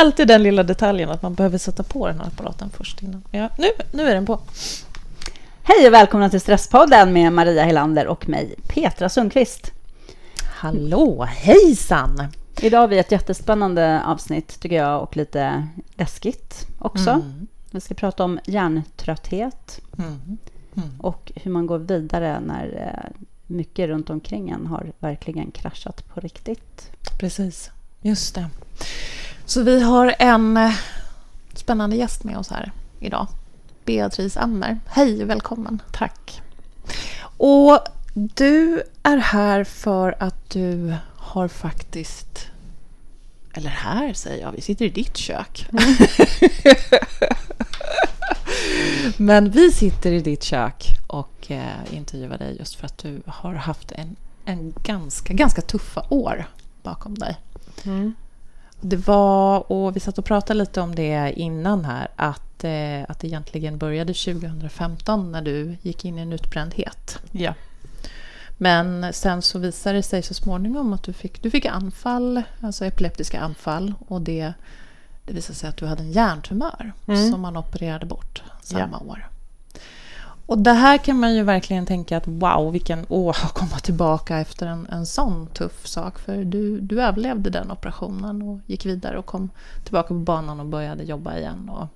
alltid den lilla detaljen att man behöver sätta på den här apparaten först innan. Ja, nu, nu är den på. Hej och välkomna till Stresspodden med Maria Helander och mig, Petra Sundqvist. Hallå, hejsan! Idag har vi ett jättespännande avsnitt tycker jag och lite läskigt också. Mm. Vi ska prata om hjärntrötthet mm. Mm. och hur man går vidare när eh, mycket runt omkring en har verkligen kraschat på riktigt. Precis, just det. Så vi har en eh, spännande gäst med oss här idag. Beatrice Ammer. Hej, välkommen. Tack. Och du är här för att du har faktiskt... Eller här säger jag, vi sitter i ditt kök. Mm. Men vi sitter i ditt kök och eh, intervjuar dig just för att du har haft en, en ganska, ganska tuffa år bakom dig. Mm. Det var, och vi satt och pratade lite om det innan här, att, eh, att det egentligen började 2015 när du gick in i en utbrändhet. Ja. Men sen så visade det sig så småningom att du fick, du fick anfall, alltså epileptiska anfall och det, det visade sig att du hade en hjärntumör mm. som man opererade bort samma ja. år. Och det här kan man ju verkligen tänka att wow, vilken åh, att komma tillbaka efter en, en sån tuff sak. För du, du överlevde den operationen och gick vidare och kom tillbaka på banan och började jobba igen och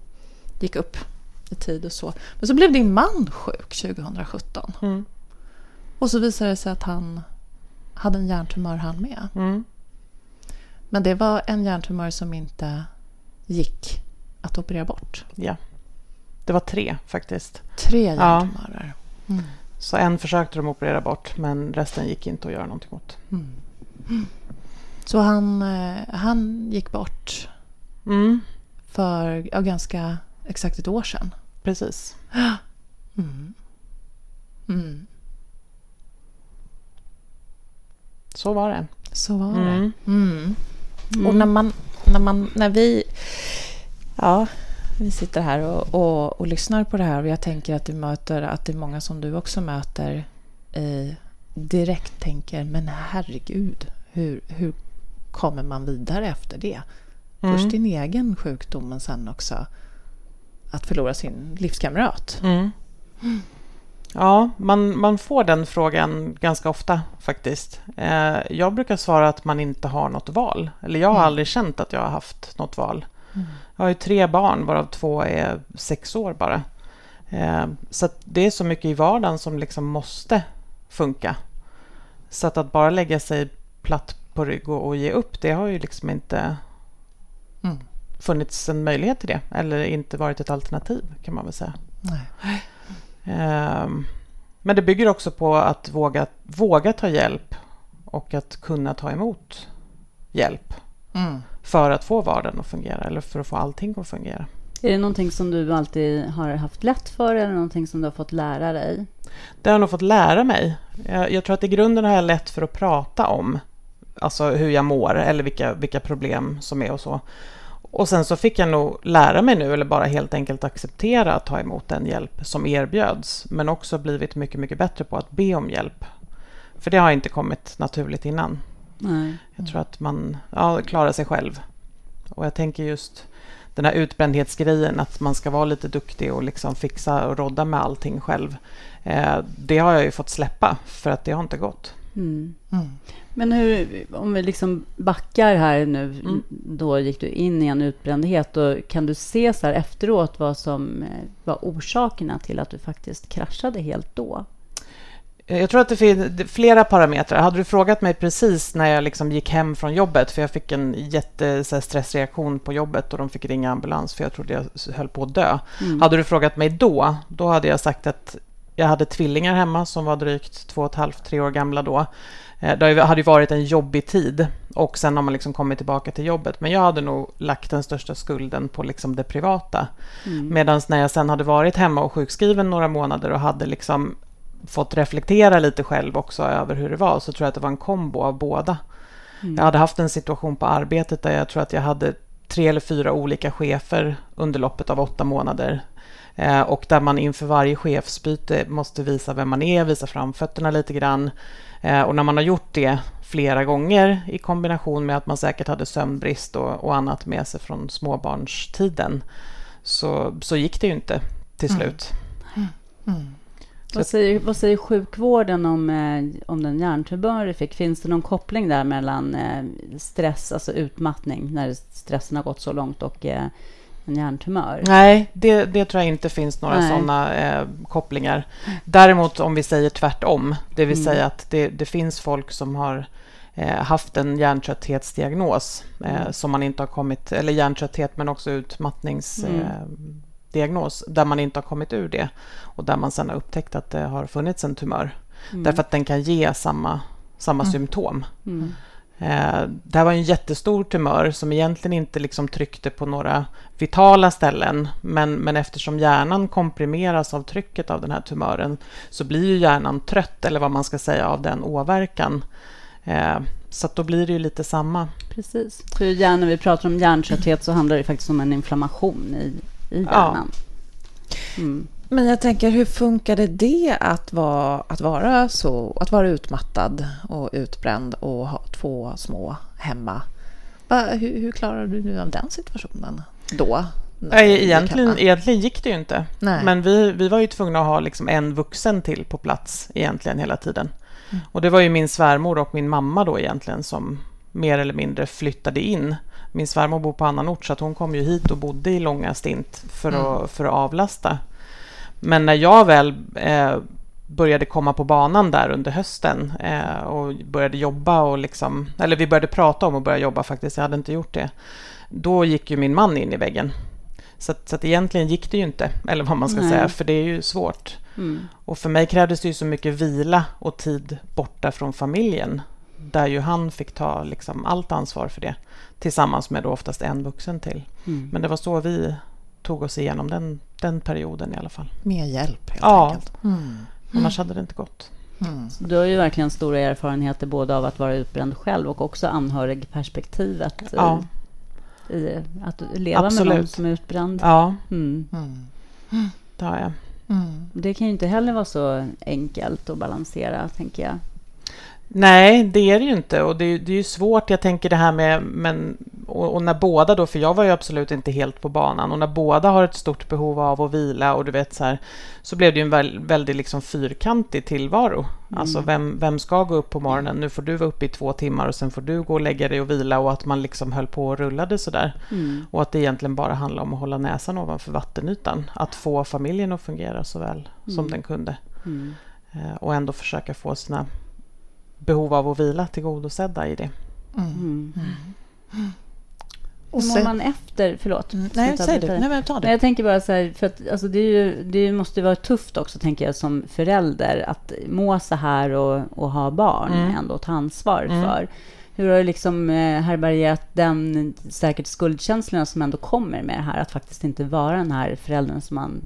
gick upp i tid och så. Men så blev din man sjuk 2017. Mm. Och så visade det sig att han hade en hjärntumör han med. Mm. Men det var en hjärntumör som inte gick att operera bort. Ja. Det var tre faktiskt. Tre hjärntumörer. Ja. Mm. Så en försökte de operera bort men resten gick inte att göra någonting åt. Mm. Så han, eh, han gick bort mm. för ja, ganska exakt ett år sedan? Precis. Mm. Mm. Så var det. Så var det. Mm. Och när man, när man, när vi, ja, vi sitter här och, och, och, lyssnar på det här och jag tänker att du möter, att det är många som du också möter eh, direkt tänker, men herregud, hur, hur kommer man vidare efter det? Mm. Först din egen sjukdom, men sen också att förlora sin livskamrat. Mm. Ja, man, man får den frågan ganska ofta faktiskt. Eh, jag brukar svara att man inte har något val. Eller jag har mm. aldrig känt att jag har haft något val. Jag har ju tre barn varav två är sex år bara. Eh, så det är så mycket i vardagen som liksom måste funka. Så att, att bara lägga sig platt på rygg och, och ge upp, det har ju liksom inte mm. funnits en möjlighet till det. Eller inte varit ett alternativ kan man väl säga. Nej. Eh, men det bygger också på att våga, våga ta hjälp och att kunna ta emot hjälp. Mm för att få vardagen att fungera eller för att få allting att fungera. Är det någonting som du alltid har haft lätt för eller någonting som du har fått lära dig? Det har jag nog fått lära mig. Jag, jag tror att i grunden har jag lätt för att prata om alltså hur jag mår eller vilka, vilka problem som är och så. Och sen så fick jag nog lära mig nu, eller bara helt enkelt acceptera att ta emot den hjälp som erbjöds, men också blivit mycket, mycket bättre på att be om hjälp. För det har inte kommit naturligt innan. Nej. Jag tror att man ja, klarar sig själv. Och jag tänker just den här utbrändhetsgrejen, att man ska vara lite duktig och liksom fixa och rodda med allting själv. Eh, det har jag ju fått släppa, för att det har inte gått. Mm. Mm. Men hur, om vi liksom backar här nu, mm. då gick du in i en utbrändhet. Och kan du se så här efteråt vad som eh, var orsakerna till att du faktiskt kraschade helt då? Eh, jag tror att det finns flera parametrar. Hade du frågat mig precis när jag liksom gick hem från jobbet, för jag fick en jättestressreaktion på jobbet och de fick ringa ambulans för jag trodde jag höll på att dö. Mm. Hade du frågat mig då, då hade jag sagt att jag hade tvillingar hemma som var drygt två och ett halvt, tre år gamla då. Eh, det hade ju varit en jobbig tid och sen har man liksom kommit tillbaka till jobbet. Men jag hade nog lagt den största skulden på liksom det privata. Mm. Medan när jag sen hade varit hemma och sjukskriven några månader och hade liksom fått reflektera lite själv också över hur det var så tror jag att det var en kombo av båda. Mm. Jag hade haft en situation på arbetet där jag tror att jag hade tre eller fyra olika chefer under loppet av åtta månader. Eh, och där man inför varje chefsbyte måste visa vem man är, visa fram fötterna lite grann. Eh, och när man har gjort det flera gånger i kombination med att man säkert hade sömnbrist och, och annat med sig från småbarnstiden så, så gick det ju inte till mm. slut. Mm. Mm. Vad, säger, vad säger sjukvården om, eh, om den hjärntumör du fick? Finns det någon koppling där mellan eh, stress, alltså utmattning, när stressen har gått så långt och eh, en hjärntumör? Nej, det, det tror jag inte finns några sådana eh, kopplingar. Däremot om vi säger tvärtom, det vill mm. säga att det, det finns folk som har haft en hjärntrötthetsdiagnos eh, mm. som man inte har kommit, eller hjärntrötthet men också utmattningsdiagnos mm. Där man inte har kommit ur det och där man sen har upptäckt att det har funnits en tumör. Mm. Därför att den kan ge samma, samma mm. symptom. Mm. Eh, det här var en jättestor tumör som egentligen inte liksom tryckte på några vitala ställen. Men, men eftersom hjärnan komprimeras av trycket av den här tumören så blir ju hjärnan trött, eller vad man ska säga, av den åverkan. Eh, så då blir det ju lite samma. Precis. För när vi pratar om hjärntrötthet så handlar det faktiskt om en inflammation i, i hjärnan. Ja. Mm. Men jag tänker, hur funkade det att vara, att vara så, att vara utmattad och utbränd och ha två små hemma? Hur, hur klarade du dig av den situationen då? Nej, egentligen, egentligen gick det ju inte. Nej. Men vi, vi var ju tvungna att ha liksom en vuxen till på plats egentligen hela tiden. Mm. Och det var ju min svärmor och min mamma då egentligen som mer eller mindre flyttade in. Min svärmor bor på annan ort så att hon kom ju hit och bodde i långa stint för, mm. att, för att avlasta. Men när jag väl eh, började komma på banan där under hösten eh, och började jobba och liksom, eller vi började prata om att börja jobba faktiskt, jag hade inte gjort det. Då gick ju min man in i väggen. Så att, så att egentligen gick det ju inte, eller vad man ska Nej. säga, för det är ju svårt. Mm. Och för mig krävdes det ju så mycket vila och tid borta från familjen. Där ju han fick ta liksom allt ansvar för det. Tillsammans med då oftast en vuxen till. Mm. Men det var så vi tog oss igenom den, den perioden i alla fall. Med hjälp helt ja. enkelt. Mm. Annars hade det inte gått. Mm. Du har ju verkligen stora erfarenheter både av att vara utbränd själv och också anhörigperspektivet. Ja. I, i att leva Absolut. med någon som är utbränd. Ja, mm. mm. det har jag. Mm. Det kan ju inte heller vara så enkelt att balansera, tänker jag. Nej, det är det ju inte. Och det, det är ju svårt. Jag tänker det här med... Men, och, och, när båda då, för jag var ju absolut inte helt på banan. Och när båda har ett stort behov av att vila och du vet så här. Så blev det ju en väl, väldigt liksom fyrkantig tillvaro. Mm. Alltså vem, vem ska gå upp på morgonen? Nu får du vara uppe i två timmar och sen får du gå och lägga dig och vila. Och att man liksom höll på och rullade sådär. Mm. Och att det egentligen bara handlar om att hålla näsan ovanför vattenytan. Att få familjen att fungera så väl mm. som den kunde. Mm. Eh, och ändå försöka få sina behov av att vila tillgodosedda i det. Mm. Mm. mm. Och Hur mår man efter? Förlåt. Mm. Nej, säg du. Nej, men ta det. jag tänker bara så här, för att, alltså, det, ju, det måste vara tufft också, tänker jag, som förälder att må så här och, och ha barn mm. ändå, ta ansvar mm. för. Hur har du liksom eh, härbärgerat den säkert skuldkänslorna som ändå kommer med det här, att faktiskt inte vara den här föräldern som man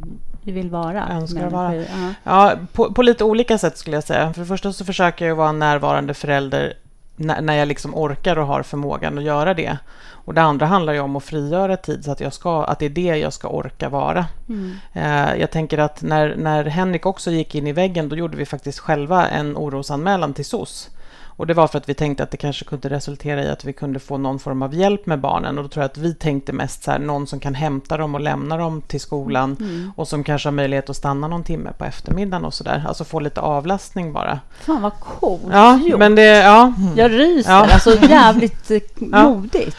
vill vara? Önskar vara. Ja, ja på, på, lite olika sätt skulle jag säga. För det första så försöker jag vara en närvarande förälder när, när jag liksom orkar och har förmågan att göra det. Och det andra handlar ju om att frigöra tid så att, jag ska, att det är det jag ska orka vara. Mm. Eh, jag tänker att när, när Henrik också gick in i väggen, då gjorde vi faktiskt själva en orosanmälan till SOS. Och det var för att vi tänkte att det kanske kunde resultera i att vi kunde få någon form av hjälp med barnen. Och då tror jag att vi tänkte mest så här, någon som kan hämta dem och lämna dem till skolan. Mm. Och som kanske har möjlighet att stanna någon timme på eftermiddagen och sådär. Alltså få lite avlastning bara. Fan vad coolt ja, gjort. Men det, ja. Mm. Jag ryser. Ja. Alltså jävligt eh, modigt.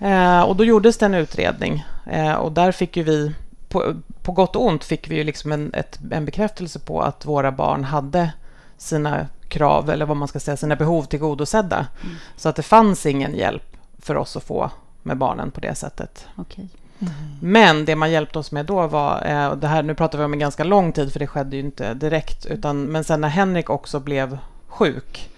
Eh, och då gjordes det en utredning. Eh, och där fick ju vi på, på gott och ont fick vi ju liksom en, ett, en bekräftelse på att våra barn hade sina krav, eller vad man ska säga, sina behov tillgodosedda. Mm. Så att det fanns ingen hjälp för oss att få med barnen på det sättet. Okay. Mm. Men det man hjälpte oss med då var, eh, och det här, nu pratar vi om en ganska lång tid för det skedde ju inte direkt, utan, men sen när Henrik också blev sjuk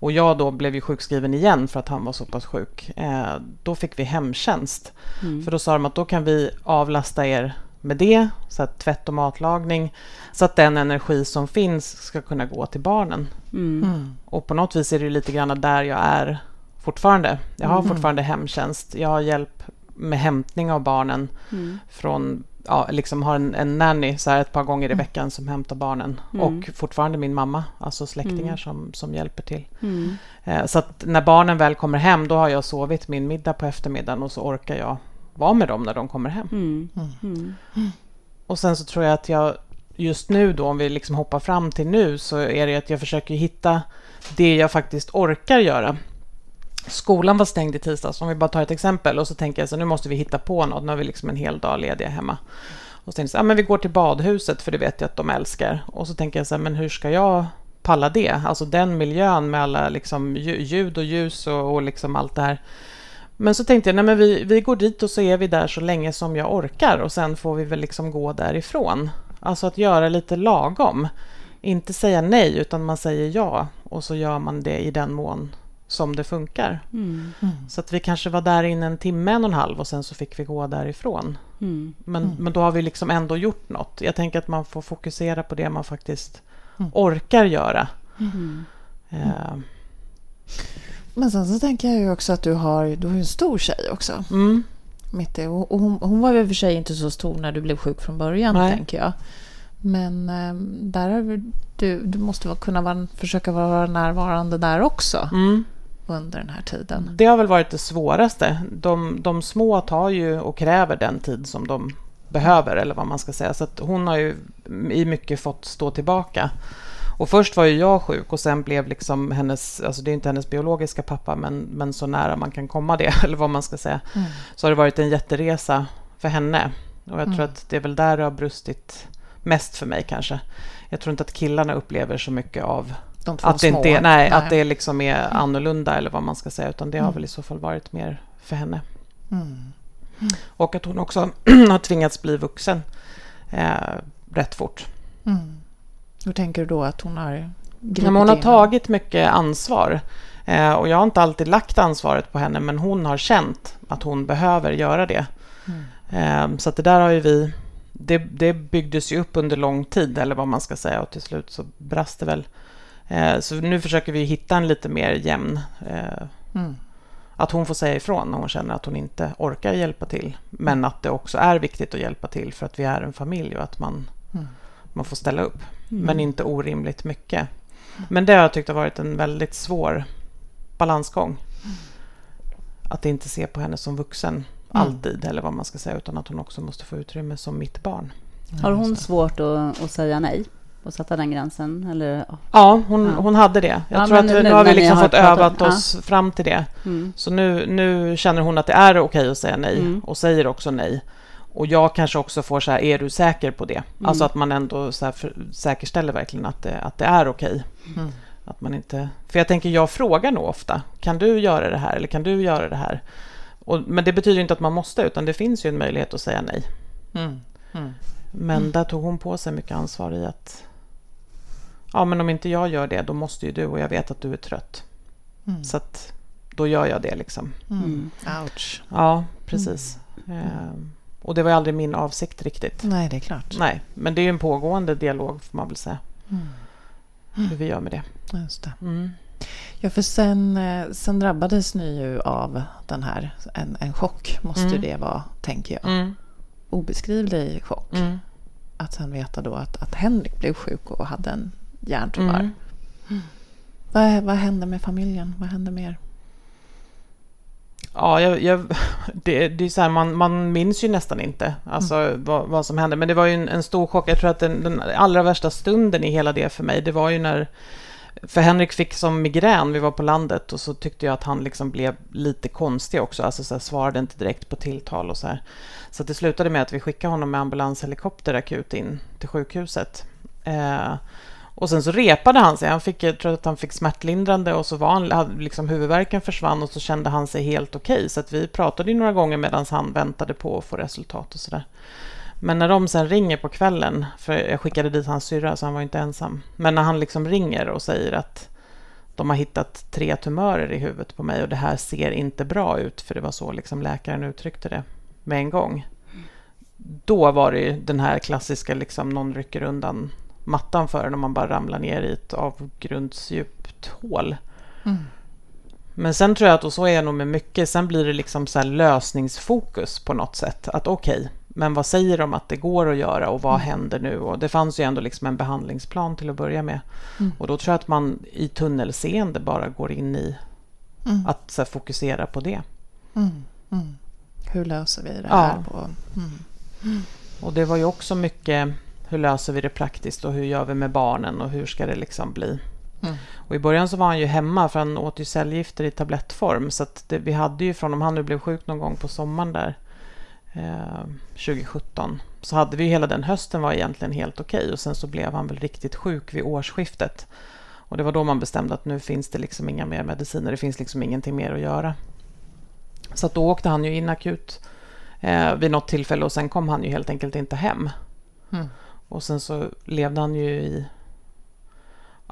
och jag då blev ju sjukskriven igen för att han var så pass sjuk, eh, då fick vi hemtjänst. Mm. För då sa de att då kan vi avlasta er med det, så att tvätt och matlagning, så att den energi som finns ska kunna gå till barnen. Mm. mm. Och på något vis är det lite grann där jag är fortfarande. Jag har mm. fortfarande hemtjänst. Jag har hjälp med hämtning av barnen mm. från ja, liksom har en, en nanny så här ett par gånger i veckan som hämtar barnen. Mm. Och fortfarande min mamma, alltså släktingar Mm. som, som hjälper till. Mm. Eh, så att när barnen väl kommer hem, då har jag sovit min middag på eftermiddagen och så orkar jag vara med dem när de kommer hem. Mm. Mm. Mm. Och sen så tror jag att jag just nu då, om vi liksom hoppar fram till nu, så är det att jag försöker hitta det jag faktiskt orkar göra. Skolan var stängd i tisdags, om vi bara tar ett exempel, och så tänker jag så nu måste vi hitta på något, nu har vi liksom en hel dag lediga hemma. Och så tänkte jag så, ja, men vi går till badhuset, för det vet jag att de älskar. Och så tänker jag så här, men hur ska jag palla det? Alltså den miljön med alla liksom lju- ljud och ljus och, och liksom allt det här. Men så tänkte jag, nej men vi, vi går dit och så är vi där så länge som jag orkar och sen får vi väl liksom gå därifrån. Alltså att göra lite lagom. Inte säga nej, utan man säger ja och så gör man det i den mån som det funkar. Mm. Mm. Så att vi kanske var där in en timme, en och en halv och sen så fick vi gå därifrån. Mm. Men, Mm. men då har vi liksom ändå gjort något. Jag tänker att man får fokusera på det man faktiskt Mm. orkar göra. Mm. Eh, Men sen så tänker jag ju också att du har, du har en stor tjej också. mm, Mitt i, och hon, hon var ju för sig inte så stor när du blev sjuk från början, Nej. tänker jag. Men ehm, där har du, du måste kunna vara, försöka vara närvarande där också mm. under den här tiden. Det har väl varit det svåraste. De, de små tar ju och kräver den tid som de behöver, eller vad man ska säga. Så hon har ju i mycket fått stå tillbaka. Och först var ju jag sjuk och sen blev liksom hennes, alltså det är inte hennes biologiska pappa, men, men så nära man kan komma det, eller vad man ska säga, Mm. så har det varit en jätteresa för henne. Och jag tror Mm. att det är väl där det har brustit mest för mig kanske. Jag tror inte att killarna upplever så mycket av att det, inte är, nej, att det liksom är annorlunda eller vad man ska säga, utan det har Mm. väl i så fall varit mer för henne. Mm. Och att hon också har tvingats bli vuxen eh, rätt fort. Mm. Hur tänker du då att hon har gripit Men hon har in? tagit mycket ansvar. Eh, och jag har inte alltid lagt ansvaret på henne, men hon har känt att hon behöver göra det. Mm. Eh, så att det där har ju vi... Det, det byggdes ju upp under lång tid, eller vad man ska säga, och till slut så brast det väl. Eh, så nu försöker vi hitta en lite mer jämn... Mm. att hon får säga ifrån när hon känner att hon inte orkar hjälpa till. Men att det också är viktigt att hjälpa till för att vi är en familj och att man, Mm. Man får ställa upp. Mm. Men inte orimligt mycket. Men det har jag tyckt har varit en väldigt svår balansgång. Att inte se på henne som vuxen alltid, eller vad man ska säga, utan att hon också måste få utrymme som mitt barn. Har hon svårt att, att säga nej? Och sätta den gränsen? Eller, Ja, hon, Ja. hon hade det. Jag Ja, tror att nu- nu, har vi liksom har fått övat ja. oss fram till det. mm. Så nu, nu känner hon att det är okej att säga nej Mm. och säger också nej. Och jag kanske också får så här, är du säker på det? Mm. Alltså att man ändå så här för, säkerställer verkligen att det, att det är okej. Mm. Att man inte... För jag tänker, jag frågar nog ofta, kan du göra det här eller kan du göra det här? Och, men det betyder inte att man måste, utan det finns ju en möjlighet att säga nej. Mm. Mm. Men där tog hon på sig mycket ansvar i att ja, men om inte jag gör det, då måste ju du och jag vet att du är trött. Mm. Så att då gör jag det liksom. Mm. Ouch. Ja, precis. Ehm, och det var aldrig min avsikt riktigt. Nej, det är klart. Nej, men det är ju en pågående dialog får man väl säga, Mm. hur vi gör med det. Just det. Mm. Ja, för sen, eh, sen drabbades ni ju av den här, en, en chock måste Mm. det vara, tänker jag. Mm. Obeskrivlig chock. Mm. Att sen veta då att, att Henrik blev sjuk och hade en hjärntumör. Mm. Vad, vad hände med familjen? Vad hände med er? Ja, jag, jag, det, det är så här, man, man minns ju nästan inte alltså, vad, vad som hände. Men det var ju en, en stor chock. Jag tror att den, den allra värsta stunden i hela det för mig, det var ju när... För Henrik fick som migrän, vi var på landet och så tyckte jag att han liksom blev lite konstig också. Alltså så här, svarade inte direkt på tilltal och så här. Så det slutade med att vi skickade honom med ambulanshelikopter akut in till sjukhuset. Eh, och sen så repade han sig. Han fick, jag tror att han fick smärtlindrande och så var han, liksom huvudvärken försvann och så kände han sig helt okej. Så att vi pratade ju några gånger medan han väntade på att få resultat och sådär. Men när de sen ringer på kvällen, för jag skickade dit hans syrra så han var inte ensam. Men när han liksom ringer och säger att de har hittat tre tumörer i huvudet på mig och det här ser inte bra ut, för det var så liksom läkaren uttryckte det med en gång. Då var det ju den här klassiska, liksom, någon rycker undan mattan för en man bara ramlar ner i ett avgrundsdjupt hål. Mm. Men sen tror jag att, och så är jag nog med mycket, sen blir det liksom så här lösningsfokus på något sätt. Att okej, men vad säger de att det går att göra och vad mm. händer nu? Och det fanns ju ändå liksom en behandlingsplan till att börja med. Mm. Och då tror jag att man i tunnelseende bara går in i mm. att här, fokusera på det. Mm. Mm. Hur löser vi det här? Ja. På? Och det var ju också mycket hur löser vi det praktiskt och hur gör vi med barnen och hur ska det liksom bli? Mm. Och I början så var han ju hemma för han åt ju cellgifter i tablettform. Så det, vi hade ju från om han nu blev sjuk någon gång på sommaren där eh, 2017 så hade vi hela den hösten var egentligen helt okej okay, och sen så blev han väl riktigt sjuk vid årsskiftet. Och det var då man bestämde att nu finns det liksom inga mer mediciner, det finns liksom ingenting mer att göra. Så att då åkte han ju in akut eh, vid något tillfälle och sen kom han ju helt enkelt inte hem. Mm. Och sen så levde han ju i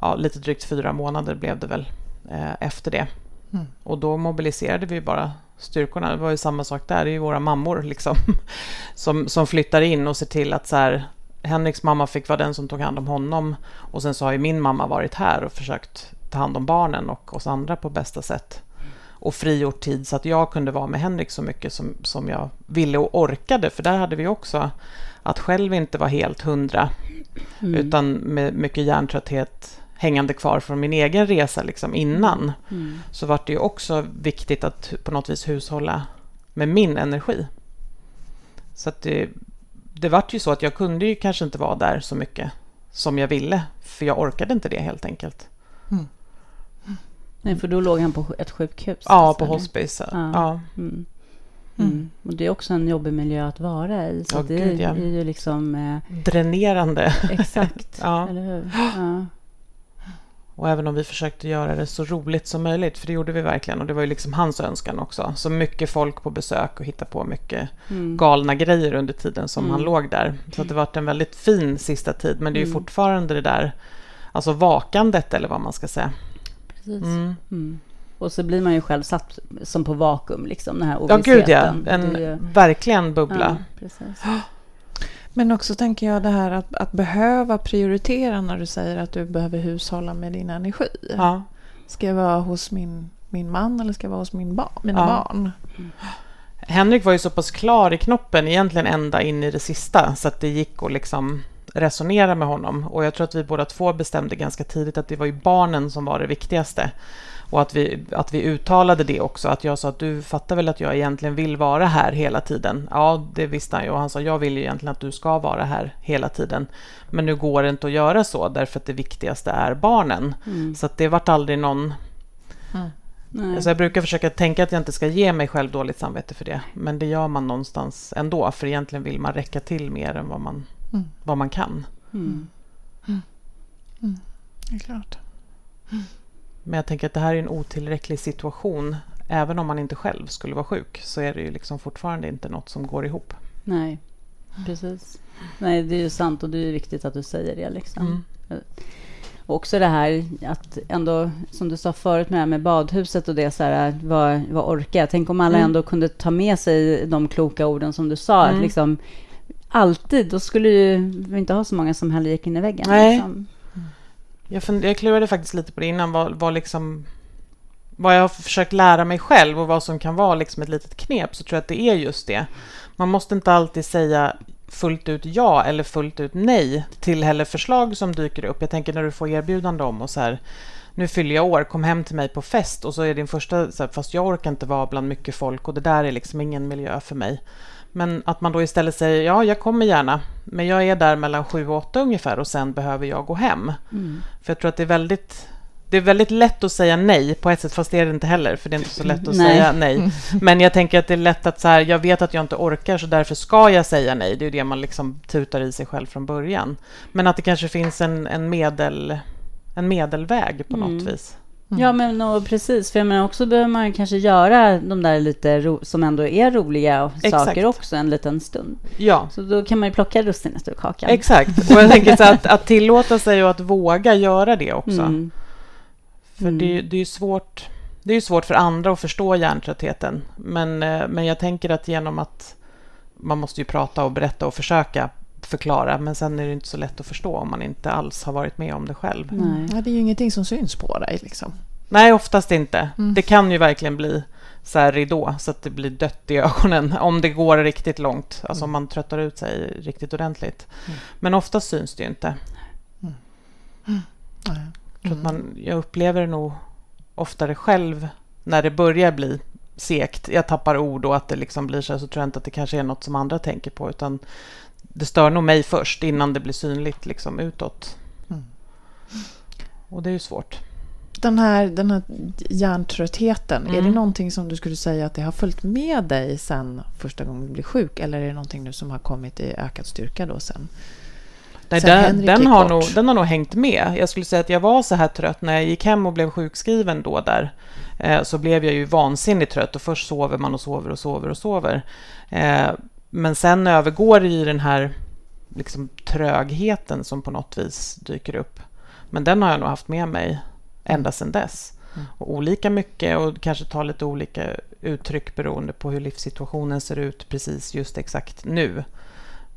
ja, lite drygt fyra månader blev det väl eh, efter det. Mm. Och då mobiliserade vi bara styrkorna. Det var ju samma sak där, det är ju våra mammor liksom som, som flyttar in och ser till att så här, Henriks mamma fick vara den som tog hand om honom och sen så har ju min mamma varit här och försökt ta hand om barnen och oss andra på bästa sätt och frigjort tid så att jag kunde vara med Henrik så mycket som, som jag ville och orkade. För där hade vi också att själv inte vara helt hundra mm. utan med mycket hjärntrötthet hängande kvar från min egen resa liksom innan mm. så var det ju också viktigt att på något vis hushålla med min energi. Så att det, det vart ju så att jag kunde ju kanske inte vara där så mycket som jag ville för jag orkade inte det helt enkelt. Mm. Nej, för då låg han på ett sjukhus? Ja, alltså, på hospice. Ja. ja. Mm. Mm. Och det är också en jobbig miljö att vara i. Så ja, det gud, ja. är ju liksom... Eh, Dränerande. Exakt, ja. eller hur? Ja. Och även om vi försökte göra det så roligt som möjligt, för det gjorde vi verkligen, och det var ju liksom hans önskan också. Så mycket folk på besök och hitta på mycket mm. galna grejer under tiden som mm. han låg där. Så det var en väldigt fin sista tid, men det är ju mm. fortfarande det där, alltså vakandet eller vad man ska säga. Precis. Mm. Och så blir man ju själv satt som på vakuum, liksom, den här ovissheten. Ja, gud ja. En ju... verkligen bubbla. Ja, precis. Men också tänker jag det här att, att behöva prioritera när du säger att du behöver hushålla med din energi. Ja. Ska jag vara hos min, min man eller ska jag vara hos min ba mina ja. barn? Mm. Henrik var ju så pass klar i knoppen egentligen ända in i det sista så att det gick att liksom resonera med honom. Och jag tror att vi båda två bestämde ganska tidigt att det var ju barnen som var det viktigaste. Och att vi, att vi uttalade det också, att jag sa att du fattar väl att jag egentligen vill vara här hela tiden? Ja, det visste han ju och han sa jag vill ju egentligen att du ska vara här hela tiden. Men nu går det inte att göra så därför att det viktigaste är barnen. Mm. Så att det vart aldrig någon... Mm. Alltså jag brukar försöka tänka att jag inte ska ge mig själv dåligt samvete för det. Men det gör man någonstans ändå, för egentligen vill man räcka till mer än vad man, mm. vad man kan. Mm. Mm. mm. Det är klart. Men jag tänker att det här är en otillräcklig situation. Även om man inte själv skulle vara sjuk så är det ju liksom fortfarande inte något som går ihop. Nej, precis. Nej, det är ju sant och det är viktigt att du säger det. Liksom. Mm. Och också det här att ändå, som du sa förut med, med badhuset och det, så här, vad, vad orkar jag? Tänk om alla mm. ändå kunde ta med sig de kloka orden som du sa. Mm. Att liksom, alltid, då skulle vi inte ha så många som heller gick in i väggen. Nej. Liksom. Jag, fund, jag klurade faktiskt lite på det innan, vad, vad, liksom, vad jag har försökt lära mig själv och vad som kan vara liksom ett litet knep, så tror jag att det är just det. Man måste inte alltid säga fullt ut ja eller fullt ut nej till heller förslag som dyker upp. Jag tänker när du får erbjudande om och så här, nu fyller jag år, kom hem till mig på fest och så är din första, så här, fast jag orkar inte vara bland mycket folk och det där är liksom ingen miljö för mig. Men att man då istället säger ja, jag kommer gärna, men jag är där mellan sju och åtta ungefär och sen behöver jag gå hem. Mm. För jag tror att det är väldigt det är väldigt lätt att säga nej på ett sätt, fast det är det inte heller, för det är inte så lätt att nej. säga nej. Men jag tänker att det är lätt att så här, jag vet att jag inte orkar, så därför ska jag säga nej. Det är det man liksom tutar i sig själv från början. Men att det kanske finns en, en, medel, en medelväg på något mm. vis. Mm. Ja, men och precis. För jag menar, också behöver man kanske göra de där lite ro, som ändå är roliga Exakt. saker också en liten stund. Ja. Så då kan man ju plocka russinet ur kakan. Exakt. Och jag tänker så att, att tillåta sig och att våga göra det också. Mm. För mm. Det, det är ju svårt. Det är svårt för andra att förstå hjärntröttheten. Men, eh, men jag tänker att genom att man måste ju prata och berätta och försöka förklara, men sen är det inte så lätt att förstå om man inte alls har varit med om det själv. Nej. Ja, det är ju ingenting som syns på dig. Liksom. Nej, oftast inte. Mm. Det kan ju verkligen bli så här ridå så att det blir dött i ögonen om det går riktigt långt. Alltså om mm. man tröttar ut sig riktigt ordentligt. Mm. Men ofta syns det ju inte. Mm. Mm. Man, jag upplever det nog oftare själv när det börjar bli sekt. Jag tappar ord och att det liksom blir så här, så tror jag inte att det kanske är något som andra tänker på utan det stör nog mig först innan det blir synligt liksom utåt. Mm. Och det är ju svårt. Den här, den här hjärntröttheten, mm. är det mm. någonting som du skulle säga att det har följt med dig sen första gången du blev sjuk? Eller är det någonting nu som har kommit i ökad styrka då sen? Nej, den, den har nog, den har nog hängt med. Jag skulle säga att jag var så här trött när jag gick hem och blev sjukskriven då där. Eh, så blev jag ju vansinnigt trött och först sover man och sover och sover och sover. Eh, men sen övergår det i den här liksom, trögheten som på något vis dyker upp. Men den har jag nog haft med mig ända sedan dess. Mm. Och olika mycket och kanske tar lite olika uttryck beroende på hur livssituationen ser ut precis just exakt nu.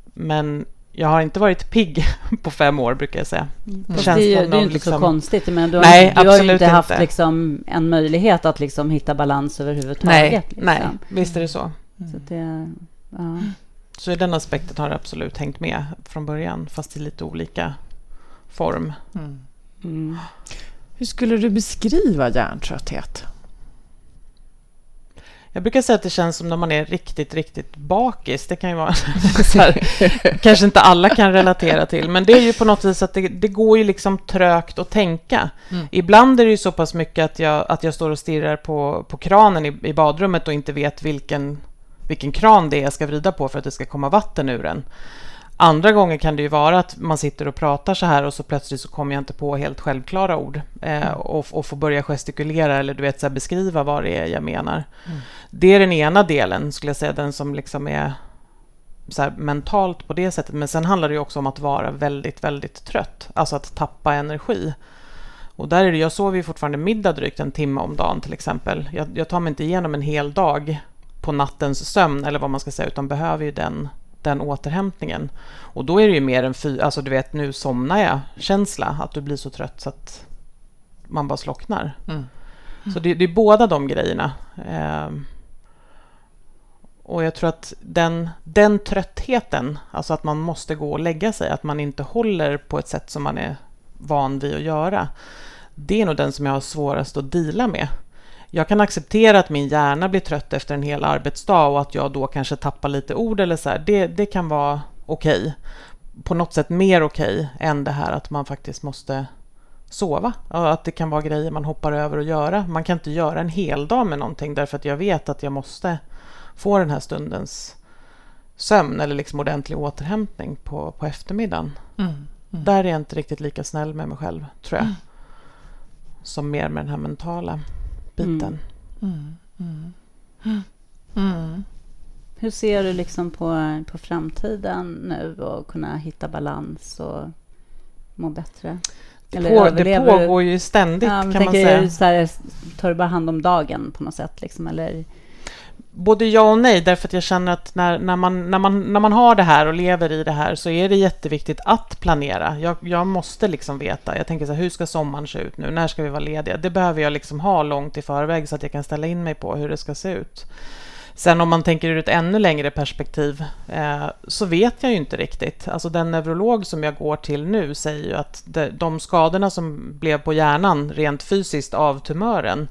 Men jag har inte varit pigg på fem år, brukar jag säga. Mm. Det, känns det, är, det är inte liksom... så konstigt. Men du har, nej, du har ju inte haft Liksom, en möjlighet att liksom hitta balans överhuvudtaget. Nej, liksom. nej visst är det så. Mm. Så, det, ja. så i den aspekten har det absolut hängt med från början, fast i lite olika form. Mm. mm. Hur skulle du beskriva hjärntrötthet? Jag brukar säga att det känns som när man är riktigt, riktigt bakis. Det kan ju vara här, kanske inte alla kan relatera till, men det är ju på något vis att det, det går ju liksom trögt att tänka. Mm. Ibland är det ju så pass mycket att jag, att jag står och stirrar på, på kranen i, i badrummet och inte vet vilken, vilken kran det är jag ska vrida på för att det ska komma vatten ur den. Andra gånger kan det ju vara att man sitter och pratar så här och så plötsligt så kommer jag inte på helt självklara ord eh, mm. och, och får börja gestikulera eller du vet, så beskriva vad det är jag menar. Mm. Det är den ena delen, skulle jag säga, den som liksom är så mentalt på det sättet. Men sen handlar det ju också om att vara väldigt, väldigt trött, alltså att tappa energi. Och där är det, jag sover ju fortfarande middag drygt en timme om dagen till exempel. Jag, jag tar mig inte igenom en hel dag på nattens sömn eller vad man ska säga, utan behöver ju den den återhämtningen. Och då är det ju mer en fy, alltså du vet nu somnar jag känsla, att du blir så trött så att man bara slocknar. Mm. Mm. Så det, det, är båda de grejerna. Eh, och jag tror att den, den tröttheten, alltså att man måste gå och lägga sig, att man inte håller på ett sätt som man är van vid att göra, det är nog den som jag har svårast att dela med jag kan acceptera att min hjärna blir trött efter en hel arbetsdag och att jag då kanske tappar lite ord eller så här. Det, det kan vara okej. Okay. På något sätt mer okej okay än det här att man faktiskt måste sova. Att det kan vara grejer man hoppar över att göra. Man kan inte göra en hel dag med någonting därför att jag vet att jag måste få den här stundens sömn eller liksom ordentlig återhämtning på, på eftermiddagen. Mm, mm. Där är jag inte riktigt lika snäll med mig själv, tror jag. Mm. Som mer med den här mentala biten. Mm. Mm. mm. Hur ser du liksom på, på framtiden nu och kunna hitta balans och må bättre? Eller på, det pågår ju ständigt, ja, kan man säga. Så här, tar du bara hand om dagen på något sätt? Liksom, eller? Både ja och nej, därför att jag känner att när, när, man, när, man, när man har det här och lever i det här så är det jätteviktigt att planera. Jag, jag måste liksom veta. Jag tänker så här, hur ska sommaren se ut nu? När ska vi vara lediga? Det behöver jag liksom ha långt i förväg så att jag kan ställa in mig på hur det ska se ut. Sen om man tänker ur ett ännu längre perspektiv eh, så vet jag ju inte riktigt. Alltså den neurolog som jag går till nu säger ju att de, de skadorna som blev på hjärnan rent fysiskt av tumören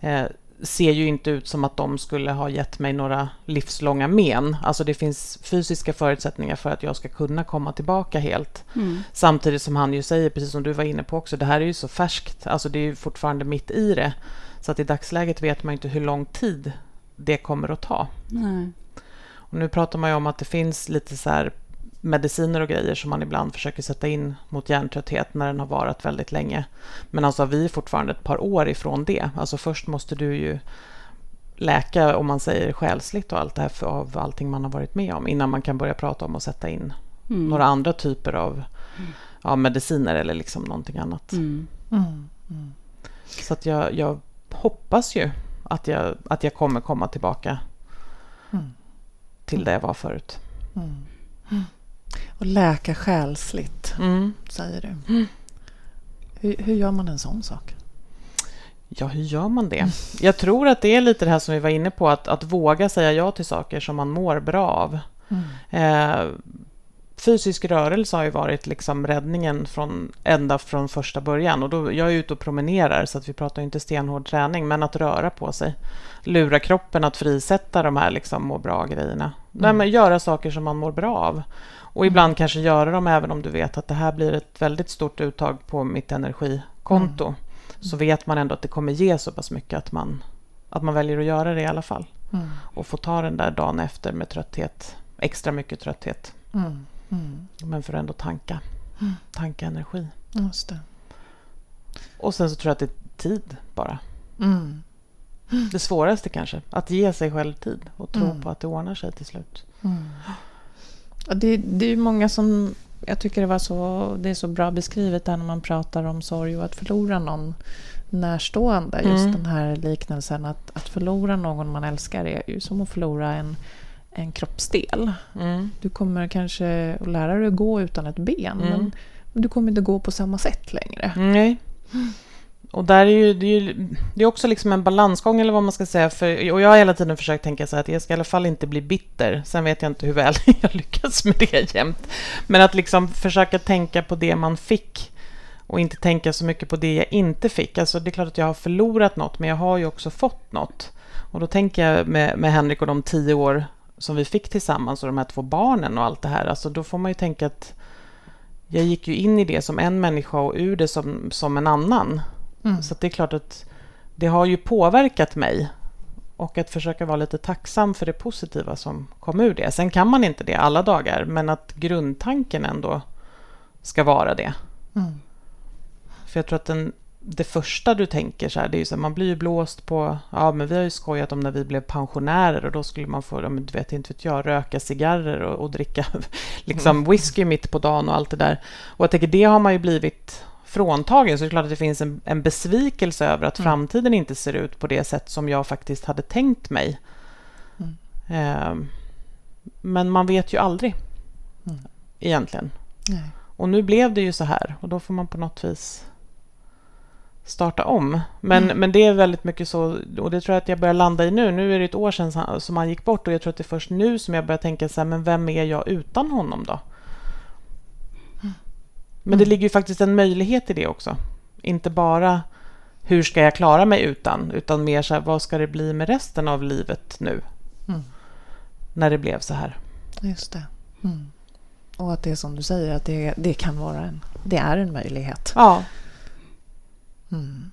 eh, ser ju inte ut som att de skulle ha gett mig några livslånga men. Alltså det finns fysiska förutsättningar för att jag ska kunna komma tillbaka helt. Mm. Samtidigt som han ju säger, precis som du var inne på också, det här är ju så färskt. Alltså det är ju fortfarande mitt i det. Så att i dagsläget vet man inte hur lång tid det kommer att ta. Nej. Och nu pratar man ju om att det finns lite så här mediciner och grejer som man ibland försöker sätta in mot hjärntrötthet när den har varit väldigt länge. Men alltså vi är fortfarande ett par år ifrån det. Alltså först måste du ju läka, om man säger själsligt och allt det här för, av allting man har varit med om innan man kan börja prata om att sätta in mm. några andra typer av mm. ja, mediciner eller liksom någonting annat. Mm. mm. mm. Så att jag, jag, hoppas ju att jag, att jag kommer komma tillbaka mm. till det jag var förut. Och läka själsligt, mm. säger du. Mm. Hur, hur, gör man en sån sak? Ja, hur gör man det? Jag tror att det är lite det här som vi var inne på, att, att våga säga ja till saker som man mår bra av. Mm. Eh, fysisk rörelse har ju varit liksom räddningen från, ända från första början. Och då, jag är ute och promenerar, så att vi pratar inte stenhård träning, men att röra på sig. Lura kroppen att frisätta de här liksom må bra-grejerna. Mm. göra saker som man mår bra av. Och ibland kanske göra dem även om du vet att det här blir ett väldigt stort uttag på mitt energikonto. Mm. Så vet man ändå att det kommer ge så pass mycket att man, att man väljer att göra det i alla fall. Mm. Och få ta den där dagen efter med trötthet, extra mycket trötthet. Mm. Mm. Men för att ändå tanka, mm. tanka energi. Just det. Och sen så tror jag att det är tid bara. Mm. Det svåraste kanske, att ge sig själv tid och tro på att det ordnar sig till slut. Mm. Det, det är många som... Jag tycker det, var så, det är så bra beskrivet där när man pratar om sorg och att förlora någon närstående. Just mm. den här liknelsen att, att förlora någon man älskar är ju som att förlora en, en kroppsdel. Mm. Du kommer kanske att lära dig att gå utan ett ben, mm. men, men, du kommer inte gå på samma sätt längre. Nej. Och där är ju, det, är ju, det är också liksom en balansgång eller vad man ska säga. För, och jag har hela tiden försökt tänka så här att jag ska i alla fall inte bli bitter. Sen vet jag inte hur väl jag lyckas med det jämt. Men att liksom försöka tänka på det man fick och inte tänka så mycket på det jag inte fick. Alltså det är klart att jag har förlorat något, men jag har ju också fått något. Och då tänker jag med, med Henrik och de tio år som vi fick tillsammans och de här två barnen och allt det här. Alltså då får man ju tänka att jag gick ju in i det som en människa och ur det som, som en annan. Mm. Så det är klart att det har ju påverkat mig. Och att försöka vara lite tacksam för det positiva som kom ur det. Sen kan man inte det alla dagar, men att grundtanken ändå ska vara det. Mm. För jag tror att den, det första du tänker så här, det är ju så här, man blir ju blåst på, ja men vi har ju skojat om när vi blev pensionärer och då skulle man få, du vet inte vet jag, röka cigarrer och, och dricka liksom mm. whisky mitt på dagen och allt det där. Och jag tänker det har man ju blivit fråntagen så det är klart att det finns en, en besvikelse över att mm. framtiden inte ser ut på det sätt som jag faktiskt hade tänkt mig. Mm. Eh, men man vet ju aldrig mm. egentligen. Nej. Och nu blev det ju så här och då får man på något vis starta om. Men, mm. men det är väldigt mycket så, och det tror jag att jag börjar landa i nu. Nu är det ett år sedan som han gick bort och jag tror att det är först nu som jag börjar tänka så här, men vem är jag utan honom då? Men det ligger ju faktiskt en möjlighet i det också. Inte bara hur ska jag klara mig utan, utan mer så här, vad ska det bli med resten av livet nu? Mm. När det blev så här. Just det. Mm. Och att det är som du säger, att det, det kan vara en, det är en möjlighet. Ja. Mm.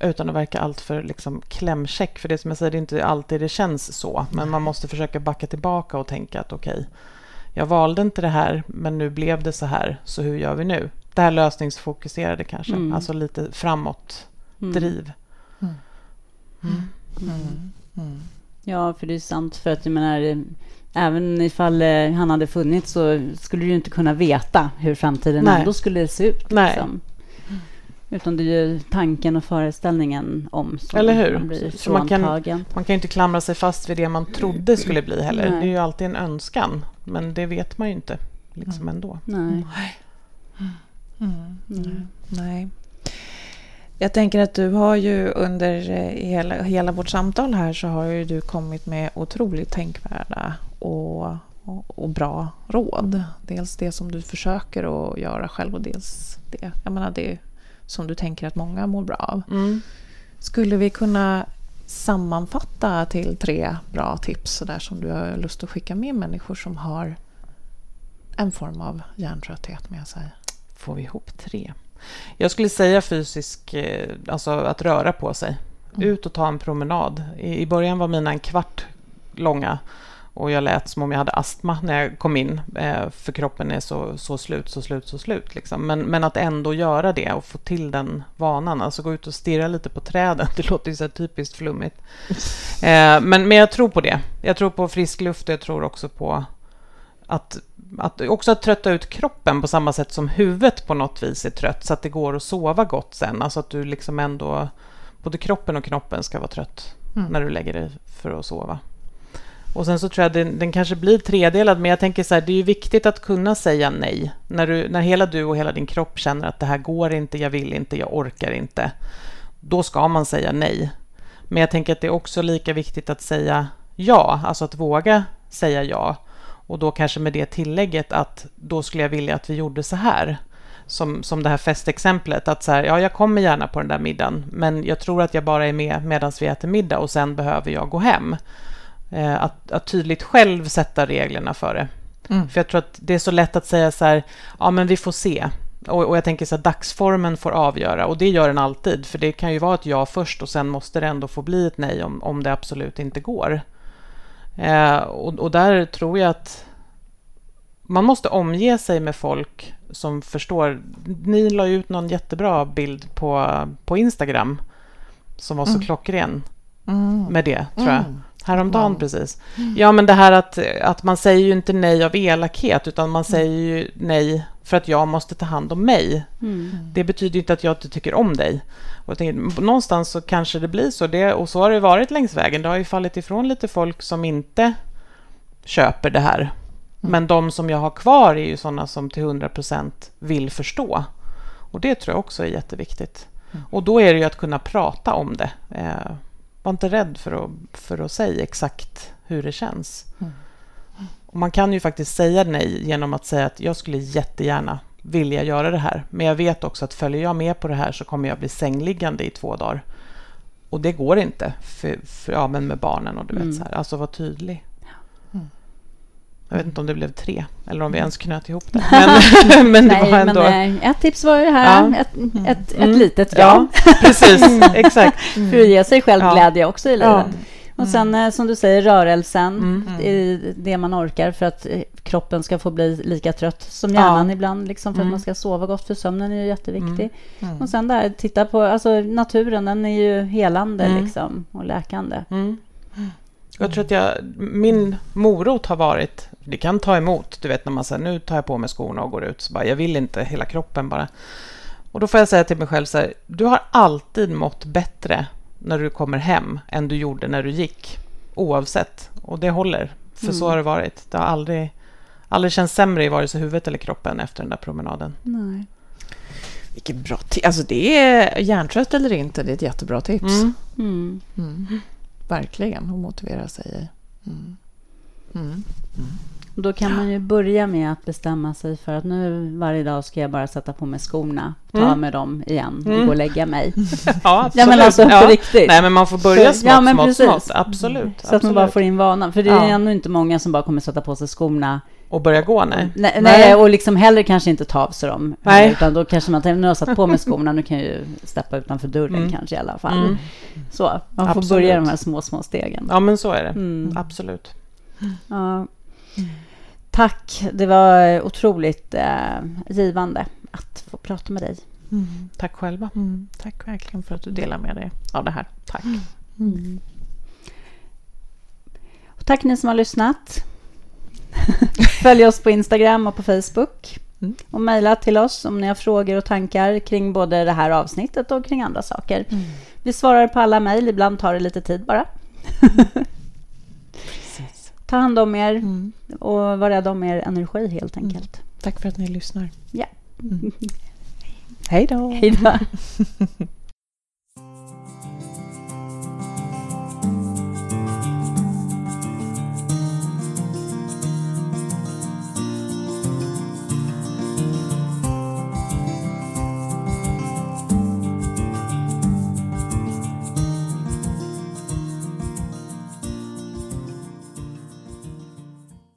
Utan att verka alltför liksom klämkäck. För det som jag säger, det är inte alltid det känns så. Men man måste försöka backa tillbaka och tänka att okej, okay, jag valde inte det här, men nu blev det så här, så hur gör vi nu? Det här lösningsfokuserade kanske, mm. alltså lite framåt mm. driv. Mm. Mm. Mm. Ja, för det är sant, för att jag menar, även ifall eh, han hade funnits så skulle du inte kunna veta hur framtiden Nej. ändå skulle se ut. Liksom. Utan det är ju tanken och föreställningen om som Eller hur? man blir så man kan, man kan inte klamra sig fast vid det man trodde skulle bli heller. Nej. Det är ju alltid en önskan, men det vet man ju inte liksom ändå. Nej. Mm. Mm. Nej. Jag tänker att du har ju under eh, hela, hela vårt samtal här så har ju du kommit med otroligt tänkvärda och, och, och, bra råd. Dels det som du försöker att göra själv och dels det. Jag menar, det som du tänker att många mår bra av. Mm. Skulle vi kunna sammanfatta till tre bra tips så där som du har lust att skicka med människor som har en form av hjärntrötthet med sig? Får vi ihop tre? Jag skulle säga fysisk, eh, alltså att röra på sig. Mm. Ut och ta en promenad. I början var mina en kvart långa och jag lät som om jag hade astma när jag kom in, eh, för kroppen är så, så slut, så slut, så slut. Liksom. Men, men att ändå göra det och få till den vanan, alltså gå ut och stirra lite på träden, det låter ju så typiskt flummigt. Eh, men, men jag tror på det. Jag tror på frisk luft och jag tror också på att, att, också att trötta ut kroppen på samma sätt som huvudet på något vis är trött, så att det går att sova gott sen. Alltså att du liksom ändå, både kroppen och knoppen ska vara trött mm. när du lägger dig för att sova. Och sen så tror jag den, den kanske blir tredelad, men jag tänker så här, det är ju viktigt att kunna säga nej. När, du, när hela du och hela din kropp känner att det här går inte, jag vill inte, jag orkar inte. då ska man säga nej. Men jag tänker att det är också lika viktigt att säga ja, alltså att våga säga ja. Och då kanske med det tillägget att då skulle jag vilja att vi gjorde så här. Som, som det här festexemplet, att så här, ja, jag kommer gärna på den där middagen, men jag tror att jag bara är med medan vi äter middag och sen behöver jag gå hem. Eh, att, att tydligt själv sätta reglerna för det. Mm. För jag tror att det är så lätt att säga så här, ja men vi får se. Och, och jag tänker så här, dagsformen får avgöra och det gör den alltid. För det kan ju vara ett ja först och sen måste det ändå få bli ett nej om, om det absolut inte går. Eh, och, och där tror jag att man måste omge sig med folk som förstår. Ni la ut någon jättebra bild på, på Instagram som var så mm. klockren mm. med det, tror jag. Mm. Häromdagen wow. precis. Ja, men det här att, att man säger ju inte nej av elakhet, utan man säger ju nej för att jag måste ta hand om mig. Mm. Det betyder inte att jag inte tycker om dig. Och tänker, någonstans så kanske det blir så, det, och så har det varit längs vägen. Det har ju fallit ifrån lite folk som inte köper det här. Mm. Men de som jag har kvar är ju sådana som till 100% vill förstå. Och det tror jag också är jätteviktigt. Mm. Och då är det ju att kunna prata om det. Eh, var inte rädd för att, för att säga exakt hur det känns. Mm. Och man kan ju faktiskt säga nej genom att säga att jag skulle jättegärna vilja göra det här. Men jag vet också att följer jag med på det här så kommer jag bli sängliggande i två dagar. Och det går inte för, för ja, men med barnen och du vet mm. så här. Alltså var tydlig. Mm. Jag vet inte om det blev tre eller om vi ens knöt ihop det. Men, men det Nej, var ändå... Men, eh, ett tips var ju det här, ja. ett, ett, ett mm. litet ja. ja. precis, exakt. För att ge sig själv glädje också i livet. Och sen mm. Eh, som du säger, rörelsen, mm. i det man orkar för att eh, kroppen ska få bli lika trött som hjärnan ja. ibland, liksom, för mm. att man ska sova gott, för sömnen är ju jätteviktig. Mm. mm. Och sen där, titta på alltså, naturen, den är ju helande mm. liksom, och läkande. Jag tror att jag, min morot har varit, det kan ta emot, du vet när man säger nu tar jag på mig skorna och går ut, så bara, jag vill inte hela kroppen bara. Och då får jag säga till mig själv så här, du har alltid mått bättre när du kommer hem än du gjorde när du gick. Oavsett. Och det håller. För mm. så har det varit. Det har aldrig, aldrig känts sämre i vare sig huvudet eller kroppen efter den där promenaden. Nej. Vilket bra tips. Alltså det är hjärntrött eller inte, det är ett jättebra tips. Mm. Mm. Verkligen, att motivera sig. Mm. Mm. Då kan man ju börja med att bestämma sig för att nu varje dag ska jag bara sätta på mig skorna, ta mm. med dem igen och mm. gå och lägga mig. ja, absolut. Ja, men alltså riktigt. Nej, men man får börja smått, ja, men smått, smått. Absolut. Så absolut. att man bara får in vanan. För det är ja. ändå inte många som bara kommer sätta på sig skorna och börja gå, nej. nej. Nej, och liksom heller kanske inte ta av sig dem. Nej. Utan då kanske man tänker, nu har jag satt på mig skorna, nu kan jag ju steppa utanför dörren mm. kanske i alla fall. Mm. Så, man får Absolut. börja de här små, små stegen. Ja, men så är det. Mm. Absolut. Ja. Tack, det var otroligt eh, givande att få prata med dig. Mm. Tack själva. Mm. Tack verkligen för att du delar med dig av det här. Tack. Mm. mm. Och tack ni som har lyssnat. Följ oss på Instagram och på Facebook. Mm. Och mejla till oss om ni har frågor och tankar kring både det här avsnittet och kring andra saker. Mm. Vi svarar på alla mejl, ibland tar det lite tid bara. Ta hand om er mm. och var rädda om er energi helt mm. enkelt. Tack för att ni lyssnar. Ja. Mm. Hej då. Hej då.